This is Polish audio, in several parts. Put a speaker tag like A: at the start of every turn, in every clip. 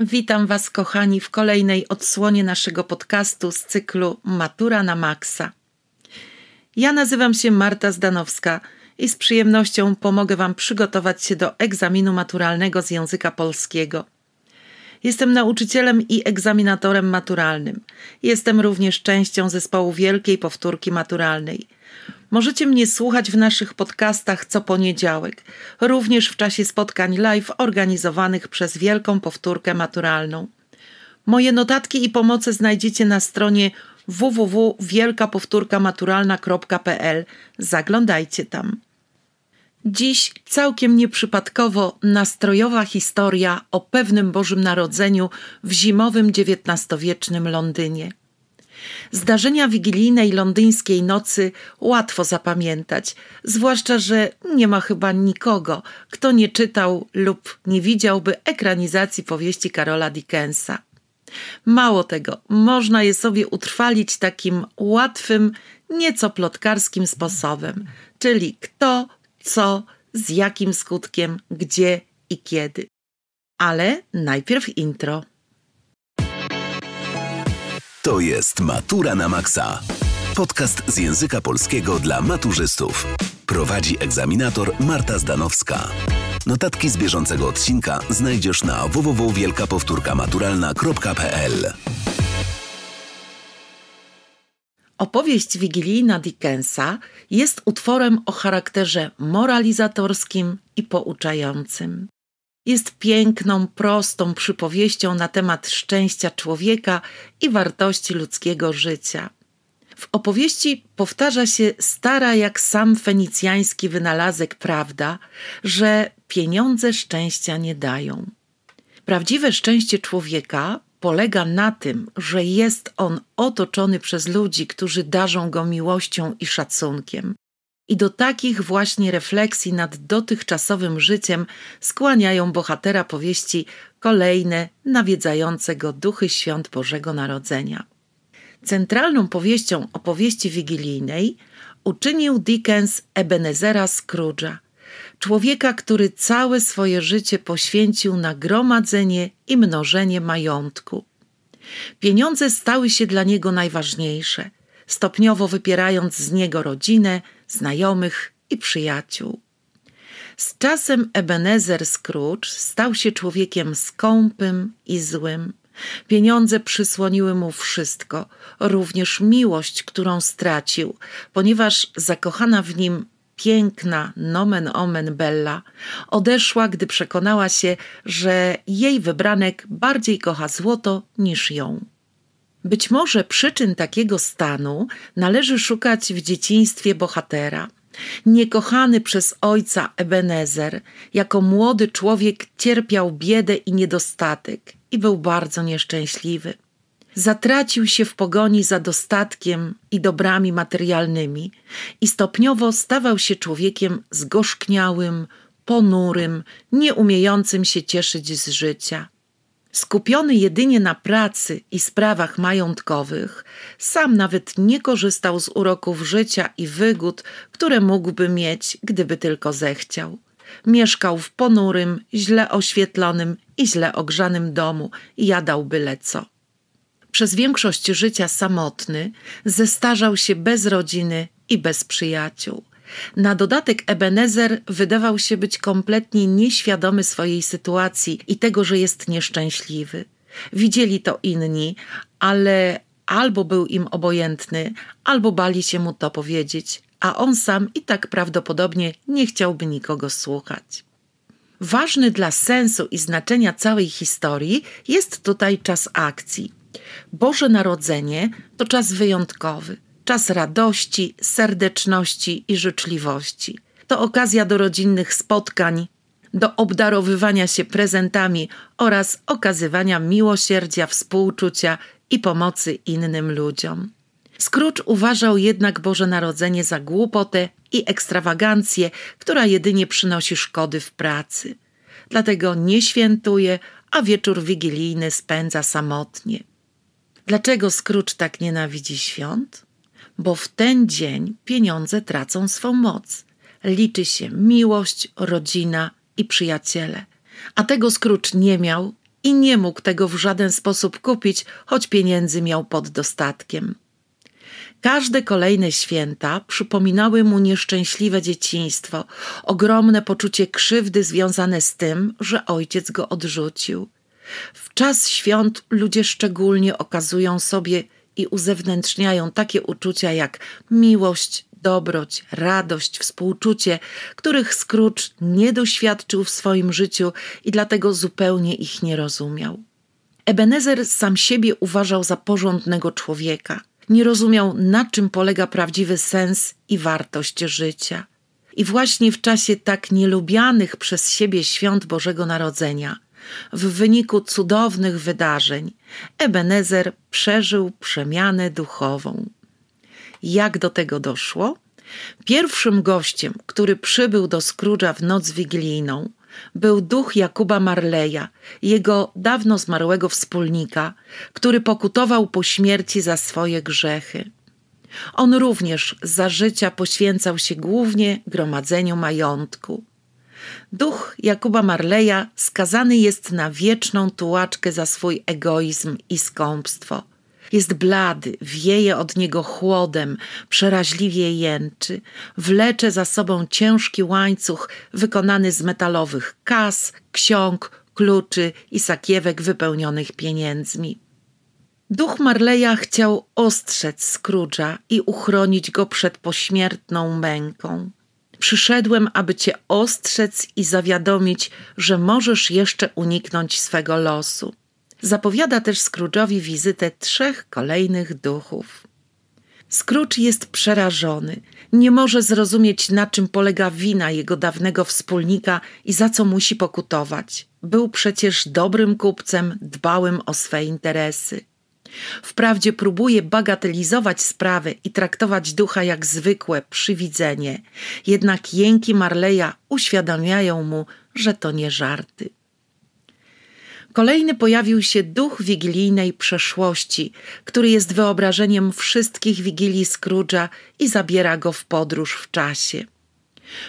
A: Witam Was, kochani, w kolejnej odsłonie naszego podcastu z cyklu Matura na Maxa. Ja nazywam się Marta Zdanowska i z przyjemnością pomogę Wam przygotować się do egzaminu maturalnego z języka polskiego. Jestem nauczycielem i egzaminatorem maturalnym. Jestem również częścią zespołu Wielkiej Powtórki Maturalnej. Możecie mnie słuchać w naszych podcastach co poniedziałek, również w czasie spotkań live organizowanych przez Wielką Powtórkę Maturalną. Moje notatki i pomoce znajdziecie na stronie www.wielkapowtórkamaturalna.pl. Zaglądajcie tam. Dziś całkiem nieprzypadkowo nastrojowa historia o pewnym Bożym Narodzeniu w zimowym XIX-wiecznym Londynie. Zdarzenia wigilijnej londyńskiej nocy łatwo zapamiętać, zwłaszcza, że nie ma chyba nikogo, kto nie czytał lub nie widziałby ekranizacji powieści Karola Dickensa. Mało tego, można je sobie utrwalić takim łatwym, nieco plotkarskim sposobem, czyli kto, co, z jakim skutkiem, gdzie i kiedy. Ale najpierw intro.
B: To jest Matura na Maxa. Podcast z języka polskiego dla maturzystów. Prowadzi egzaminator Marta Zdanowska. Notatki z bieżącego odcinka znajdziesz na www.wielkapowtórkamaturalna.pl.
A: Opowieść wigilijna Dickensa jest utworem o charakterze moralizatorskim i pouczającym. Jest piękną, prostą przypowieścią na temat szczęścia człowieka i wartości ludzkiego życia. W opowieści powtarza się stara jak sam fenicjański wynalazek prawda, że pieniądze szczęścia nie dają. Prawdziwe szczęście człowieka polega na tym, że jest on otoczony przez ludzi, którzy darzą go miłością i szacunkiem. I do takich właśnie refleksji nad dotychczasowym życiem skłaniają bohatera powieści kolejne nawiedzające go duchy świąt Bożego Narodzenia. Centralną powieścią opowieści wigilijnej uczynił Dickens Ebenezera Scrooge'a, człowieka, który całe swoje życie poświęcił na gromadzenie i mnożenie majątku. Pieniądze stały się dla niego najważniejsze, stopniowo wypierając z niego rodzinę, znajomych i przyjaciół. Z czasem Ebenezer Scrooge stał się człowiekiem skąpym i złym. Pieniądze przysłoniły mu wszystko, również miłość, którą stracił, ponieważ zakochana w nim piękna nomen omen Bella odeszła, gdy przekonała się, że jej wybranek bardziej kocha złoto niż ją. Być może przyczyn takiego stanu należy szukać w dzieciństwie bohatera. Niekochany przez ojca Ebenezer, jako młody człowiek cierpiał biedę i niedostatek i był bardzo nieszczęśliwy. Zatracił się w pogoni za dostatkiem i dobrami materialnymi i stopniowo stawał się człowiekiem zgorzkniałym, ponurym, nieumiejącym się cieszyć z życia. Skupiony jedynie na pracy i sprawach majątkowych, sam nawet nie korzystał z uroków życia i wygód, które mógłby mieć, gdyby tylko zechciał. Mieszkał w ponurym, źle oświetlonym i źle ogrzanym domu i jadał byle co. Przez większość życia samotny, zestarzał się bez rodziny i bez przyjaciół. Na dodatek Ebenezer wydawał się być kompletnie nieświadomy swojej sytuacji i tego, że jest nieszczęśliwy. Widzieli to inni, ale albo był im obojętny, albo bali się mu to powiedzieć, a on sam i tak prawdopodobnie nie chciałby nikogo słuchać. Ważny dla sensu i znaczenia całej historii jest tutaj czas akcji. Boże Narodzenie to czas wyjątkowy, czas radości, serdeczności i życzliwości. To okazja do rodzinnych spotkań, do obdarowywania się prezentami oraz okazywania miłosierdzia, współczucia i pomocy innym ludziom. Scrooge uważał jednak Boże Narodzenie za głupotę i ekstrawagancję, która jedynie przynosi szkody w pracy. Dlatego nie świętuje, a wieczór wigilijny spędza samotnie. Dlaczego Scrooge tak nienawidzi świąt? Bo w ten dzień pieniądze tracą swą moc. Liczy się miłość, rodzina i przyjaciele. A tego Scrooge nie miał i nie mógł tego w żaden sposób kupić, choć pieniędzy miał pod dostatkiem. Każde kolejne święta przypominały mu nieszczęśliwe dzieciństwo, ogromne poczucie krzywdy związane z tym, że ojciec go odrzucił. W czas świąt ludzie szczególnie okazują sobie i uzewnętrzniają takie uczucia jak miłość, dobroć, radość, współczucie, których Scrooge nie doświadczył w swoim życiu i dlatego zupełnie ich nie rozumiał. Ebenezer sam siebie uważał za porządnego człowieka. Nie rozumiał, na czym polega prawdziwy sens i wartość życia. I właśnie w czasie tak nielubianych przez siebie świąt Bożego Narodzenia, w wyniku cudownych wydarzeń, Ebenezer przeżył przemianę duchową. Jak do tego doszło? Pierwszym gościem, który przybył do Scrooge'a w noc wigilijną, był duch Jakuba Marleya, jego dawno zmarłego wspólnika, który pokutował po śmierci za swoje grzechy. On również za życia poświęcał się głównie gromadzeniu majątku. Duch Jakuba Marleya skazany jest na wieczną tułaczkę za swój egoizm i skąpstwo – jest blady, wieje od niego chłodem, przeraźliwie jęczy, wlecze za sobą ciężki łańcuch wykonany z metalowych kas, ksiąg, kluczy i sakiewek wypełnionych pieniędzmi. Duch Marleya chciał ostrzec Scrooge'a i uchronić go przed pośmiertną męką. Przyszedłem, aby cię ostrzec i zawiadomić, że możesz jeszcze uniknąć swego losu. Zapowiada też Scrooge'owi wizytę trzech kolejnych duchów. Scrooge jest przerażony, nie może zrozumieć, na czym polega wina jego dawnego wspólnika i za co musi pokutować. Był przecież dobrym kupcem, dbałym o swe interesy. Wprawdzie próbuje bagatelizować sprawę i traktować ducha jak zwykłe przywidzenie, jednak jęki Marleya uświadamiają mu, że to nie żarty. Kolejny pojawił się duch wigilijnej przeszłości, który jest wyobrażeniem wszystkich wigilii Scrooge'a i zabiera go w podróż w czasie.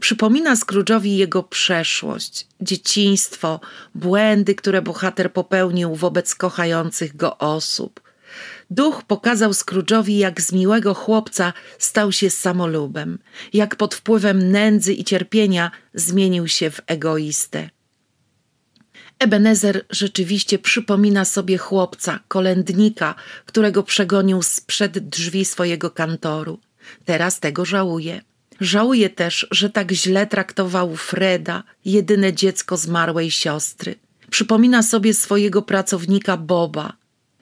A: Przypomina Scrooge'owi jego przeszłość, dzieciństwo, błędy, które bohater popełnił wobec kochających go osób. Duch pokazał Scrooge'owi, jak z miłego chłopca stał się samolubem, jak pod wpływem nędzy i cierpienia zmienił się w egoistę. Ebenezer rzeczywiście przypomina sobie chłopca, kolędnika, którego przegonił sprzed drzwi swojego kantoru. Teraz tego żałuje. Żałuje też, że tak źle traktował Freda, jedyne dziecko zmarłej siostry. Przypomina sobie swojego pracownika Boba.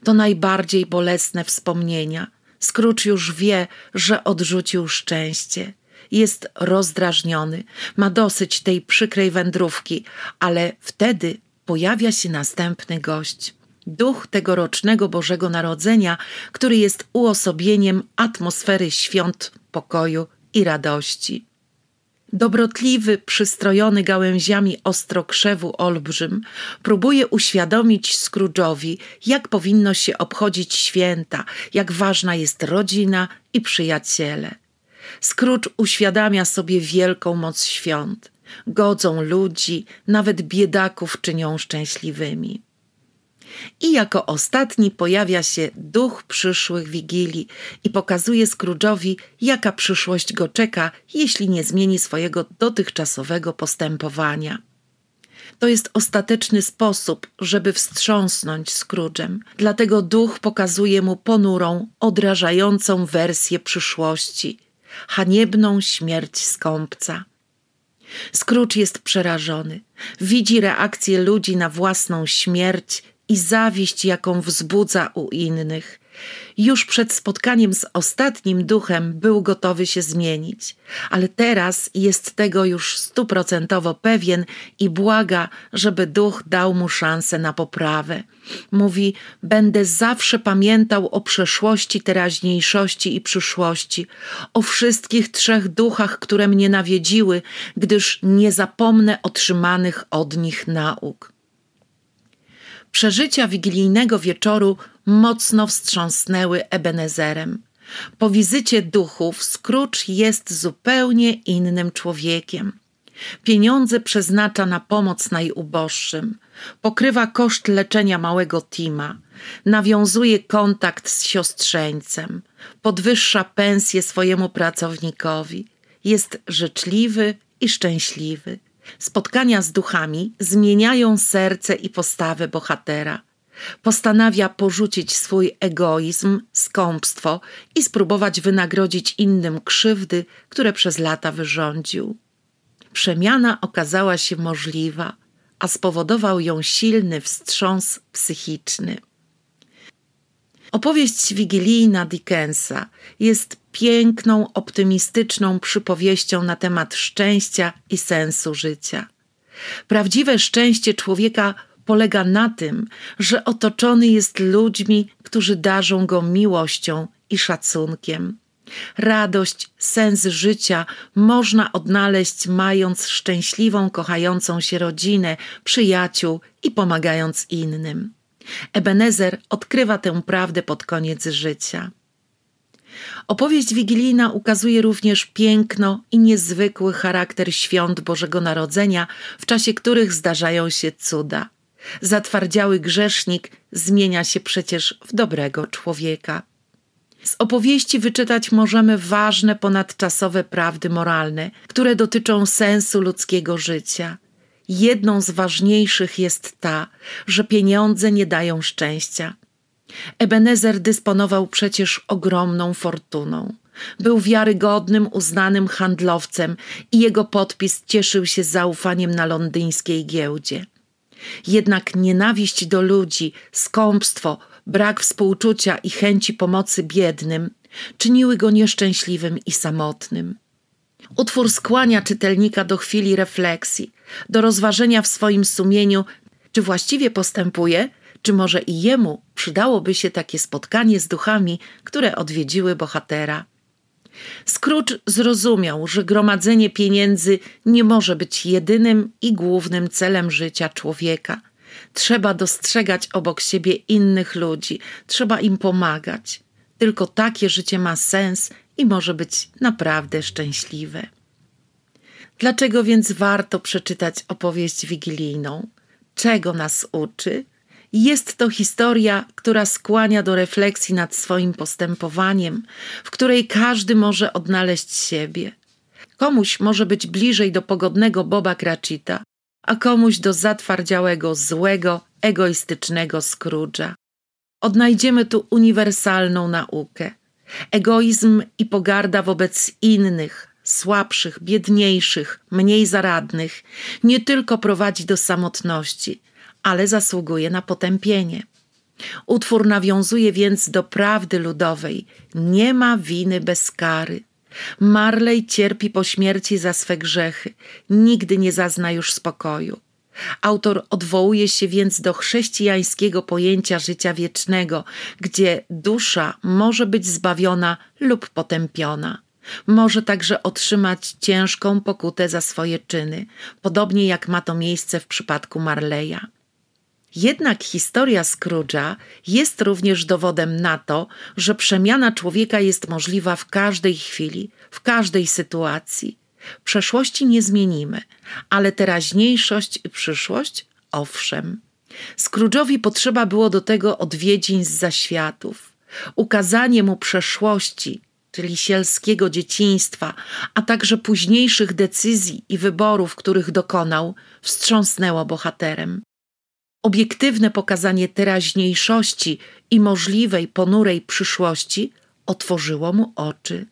A: To najbardziej bolesne wspomnienia. Scrooge już wie, że odrzucił szczęście. Jest rozdrażniony, ma dosyć tej przykrej wędrówki, ale wtedy pojawia się następny gość. Duch tegorocznego Bożego Narodzenia, który jest uosobieniem atmosfery świąt pokoju i radości. Dobrotliwy, przystrojony gałęziami ostrokrzewu olbrzym próbuje uświadomić Scrooge'owi, jak powinno się obchodzić święta, jak ważna jest rodzina i przyjaciele. Scrooge uświadamia sobie wielką moc świąt godzą ludzi, nawet biedaków czynią szczęśliwymi. I jako ostatni pojawia się duch przyszłych wigilii i pokazuje Scrooge'owi, jaka przyszłość go czeka, jeśli nie zmieni swojego dotychczasowego postępowania. To jest ostateczny sposób, żeby wstrząsnąć Scrooge'em. Dlatego duch pokazuje mu ponurą, odrażającą wersję przyszłości, haniebną śmierć skąpca. Scrooge jest przerażony. Widzi reakcję ludzi na własną śmierć i zawiść, jaką wzbudza u innych. Już przed spotkaniem z ostatnim duchem był gotowy się zmienić, ale teraz jest tego już stuprocentowo pewien i błaga, żeby duch dał mu szansę na poprawę. Mówi: Będę zawsze pamiętał o przeszłości, teraźniejszości i przyszłości, o wszystkich trzech duchach, które mnie nawiedziły, gdyż nie zapomnę otrzymanych od nich nauk. Przeżycia wigilijnego wieczoru mocno wstrząsnęły Ebenezerem. Po wizycie duchów Scrooge jest zupełnie innym człowiekiem. Pieniądze przeznacza na pomoc najuboższym, pokrywa koszt leczenia małego Tima, nawiązuje kontakt z siostrzeńcem, podwyższa pensję swojemu pracownikowi, jest życzliwy i szczęśliwy. Spotkania z duchami zmieniają serce i postawę bohatera. Postanawia porzucić swój egoizm, skąpstwo i spróbować wynagrodzić innym krzywdy, które przez lata wyrządził. Przemiana okazała się możliwa, a spowodował ją silny wstrząs psychiczny. Opowieść wigilijna Dickensa jest piękną, optymistyczną przypowieścią na temat szczęścia i sensu życia. Prawdziwe szczęście człowieka polega na tym, że otoczony jest ludźmi, którzy darzą go miłością i szacunkiem. Radość, sens życia można odnaleźć, mając szczęśliwą, kochającą się rodzinę, przyjaciół i pomagając innym. Ebenezer odkrywa tę prawdę pod koniec życia. Opowieść wigilijna ukazuje również piękno i niezwykły charakter świąt Bożego Narodzenia, w czasie których zdarzają się cuda. Zatwardziały grzesznik zmienia się przecież w dobrego człowieka. Z opowieści wyczytać możemy ważne ponadczasowe prawdy moralne, które dotyczą sensu ludzkiego życia. Jedną z ważniejszych jest ta, że pieniądze nie dają szczęścia. Ebenezer dysponował przecież ogromną fortuną. Był wiarygodnym, uznanym handlowcem i jego podpis cieszył się zaufaniem na londyńskiej giełdzie. Jednak nienawiść do ludzi, skąpstwo, brak współczucia i chęci pomocy biednym czyniły go nieszczęśliwym i samotnym. Utwór skłania czytelnika do chwili refleksji, do rozważenia w swoim sumieniu, czy właściwie postępuje, czy może i jemu przydałoby się takie spotkanie z duchami, które odwiedziły bohatera. Scrooge zrozumiał, że gromadzenie pieniędzy nie może być jedynym i głównym celem życia człowieka. Trzeba dostrzegać obok siebie innych ludzi, trzeba im pomagać. Tylko takie życie ma sens i może być naprawdę szczęśliwe. Dlaczego więc warto przeczytać opowieść wigilijną? Czego nas uczy? Jest to historia, która skłania do refleksji nad swoim postępowaniem, w której każdy może odnaleźć siebie. Komuś może być bliżej do pogodnego Boba Cratchita, a komuś do zatwardziałego, złego, egoistycznego Scrooge'a. Odnajdziemy tu uniwersalną naukę. Egoizm i pogarda wobec innych, słabszych, biedniejszych, mniej zaradnych, nie tylko prowadzi do samotności, ale zasługuje na potępienie. Utwór nawiązuje więc do prawdy ludowej: nie ma winy bez kary. Marley cierpi po śmierci za swe grzechy, nigdy nie zazna już spokoju. Autor odwołuje się więc do chrześcijańskiego pojęcia życia wiecznego, gdzie dusza może być zbawiona lub potępiona. Może także otrzymać ciężką pokutę za swoje czyny, podobnie jak ma to miejsce w przypadku Marleya. Jednak historia Scrooge'a jest również dowodem na to, że przemiana człowieka jest możliwa w każdej chwili, w każdej sytuacji. Przeszłości nie zmienimy, ale teraźniejszość i przyszłość owszem. Scrooge'owi potrzeba było do tego odwiedzin z zaświatów. Ukazanie mu przeszłości, czyli sielskiego dzieciństwa, a także późniejszych decyzji i wyborów, których dokonał, wstrząsnęło bohaterem. Obiektywne pokazanie teraźniejszości i możliwej ponurej przyszłości otworzyło mu oczy.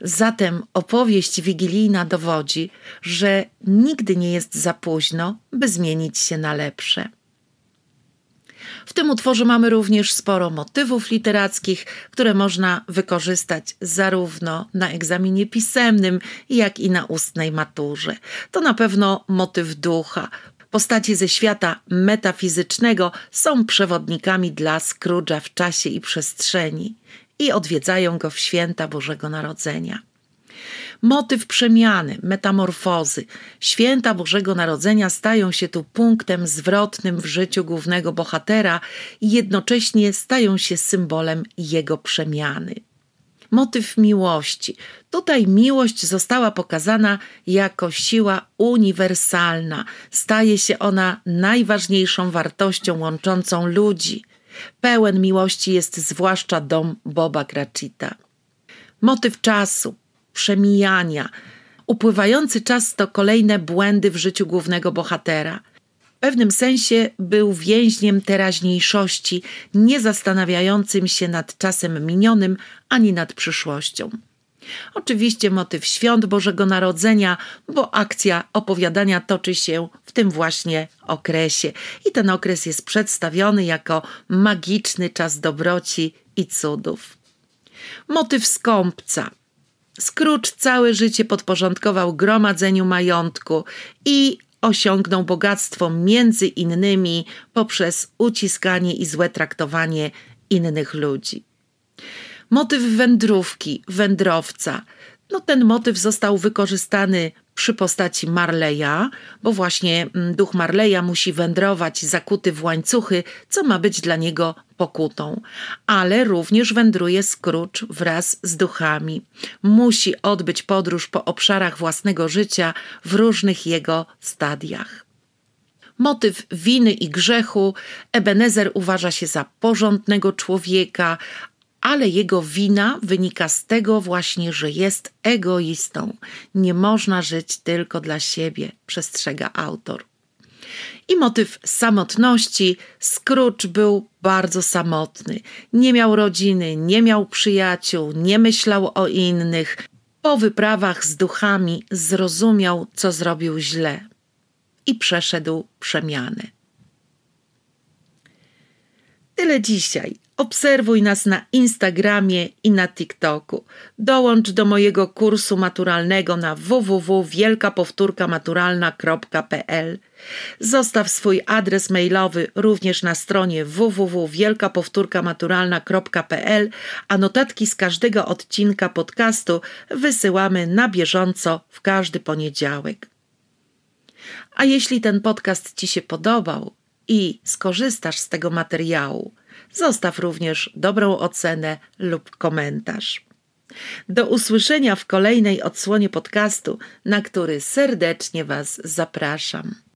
A: Zatem opowieść wigilijna dowodzi, że nigdy nie jest za późno, by zmienić się na lepsze. W tym utworze mamy również sporo motywów literackich, które można wykorzystać zarówno na egzaminie pisemnym, jak i na ustnej maturze. To na pewno motyw ducha. Postacie ze świata metafizycznego są przewodnikami dla Scrooge'a w czasie i przestrzeni i odwiedzają go w święta Bożego Narodzenia. Motyw przemiany, metamorfozy, święta Bożego Narodzenia stają się tu punktem zwrotnym w życiu głównego bohatera i jednocześnie stają się symbolem jego przemiany. Motyw miłości. Tutaj miłość została pokazana jako siła uniwersalna. Staje się ona najważniejszą wartością łączącą ludzi. Pełen miłości jest zwłaszcza dom Boba Cratchita. Motyw czasu, przemijania. Upływający czas to kolejne błędy w życiu głównego bohatera – pewnym sensie był więźniem teraźniejszości, nie zastanawiającym się nad czasem minionym ani nad przyszłością. Oczywiście motyw świąt Bożego Narodzenia, bo akcja opowiadania toczy się w tym właśnie okresie i ten okres jest przedstawiony jako magiczny czas dobroci i cudów. Motyw skąpca. Scrooge całe życie podporządkował gromadzeniu majątku i osiągnął bogactwo między innymi poprzez uciskanie i złe traktowanie innych ludzi. Motyw wędrówki, wędrowca. No, ten motyw został wykorzystany przy postaci Marleya, bo właśnie mm, duch Marleya musi wędrować zakuty w łańcuchy, co ma być dla niego pokutą. Ale również wędruje Scrooge wraz z duchami. Musi odbyć podróż po obszarach własnego życia w różnych jego stadiach. Motyw winy i grzechu Ebenezer uważa się za porządnego człowieka, ale jego wina wynika z tego właśnie, że jest egoistą. Nie można żyć tylko dla siebie, przestrzega autor. I motyw samotności. Scrooge był bardzo samotny. Nie miał rodziny, nie miał przyjaciół, nie myślał o innych. Po wyprawach z duchami zrozumiał, co zrobił źle i przeszedł przemianę. Tyle dzisiaj. Obserwuj nas na Instagramie i na TikToku. Dołącz do mojego kursu maturalnego na www.wielkapowtórkamaturalna.pl. Zostaw swój adres mailowy również na stronie www.wielkapowtórkamaturalna.pl, a notatki z każdego odcinka podcastu wysyłamy na bieżąco w każdy poniedziałek. A jeśli ten podcast Ci się podobał i skorzystasz z tego materiału, Zostaw również dobrą ocenę lub komentarz. Do usłyszenia w kolejnej odsłonie podcastu, na który serdecznie Was zapraszam.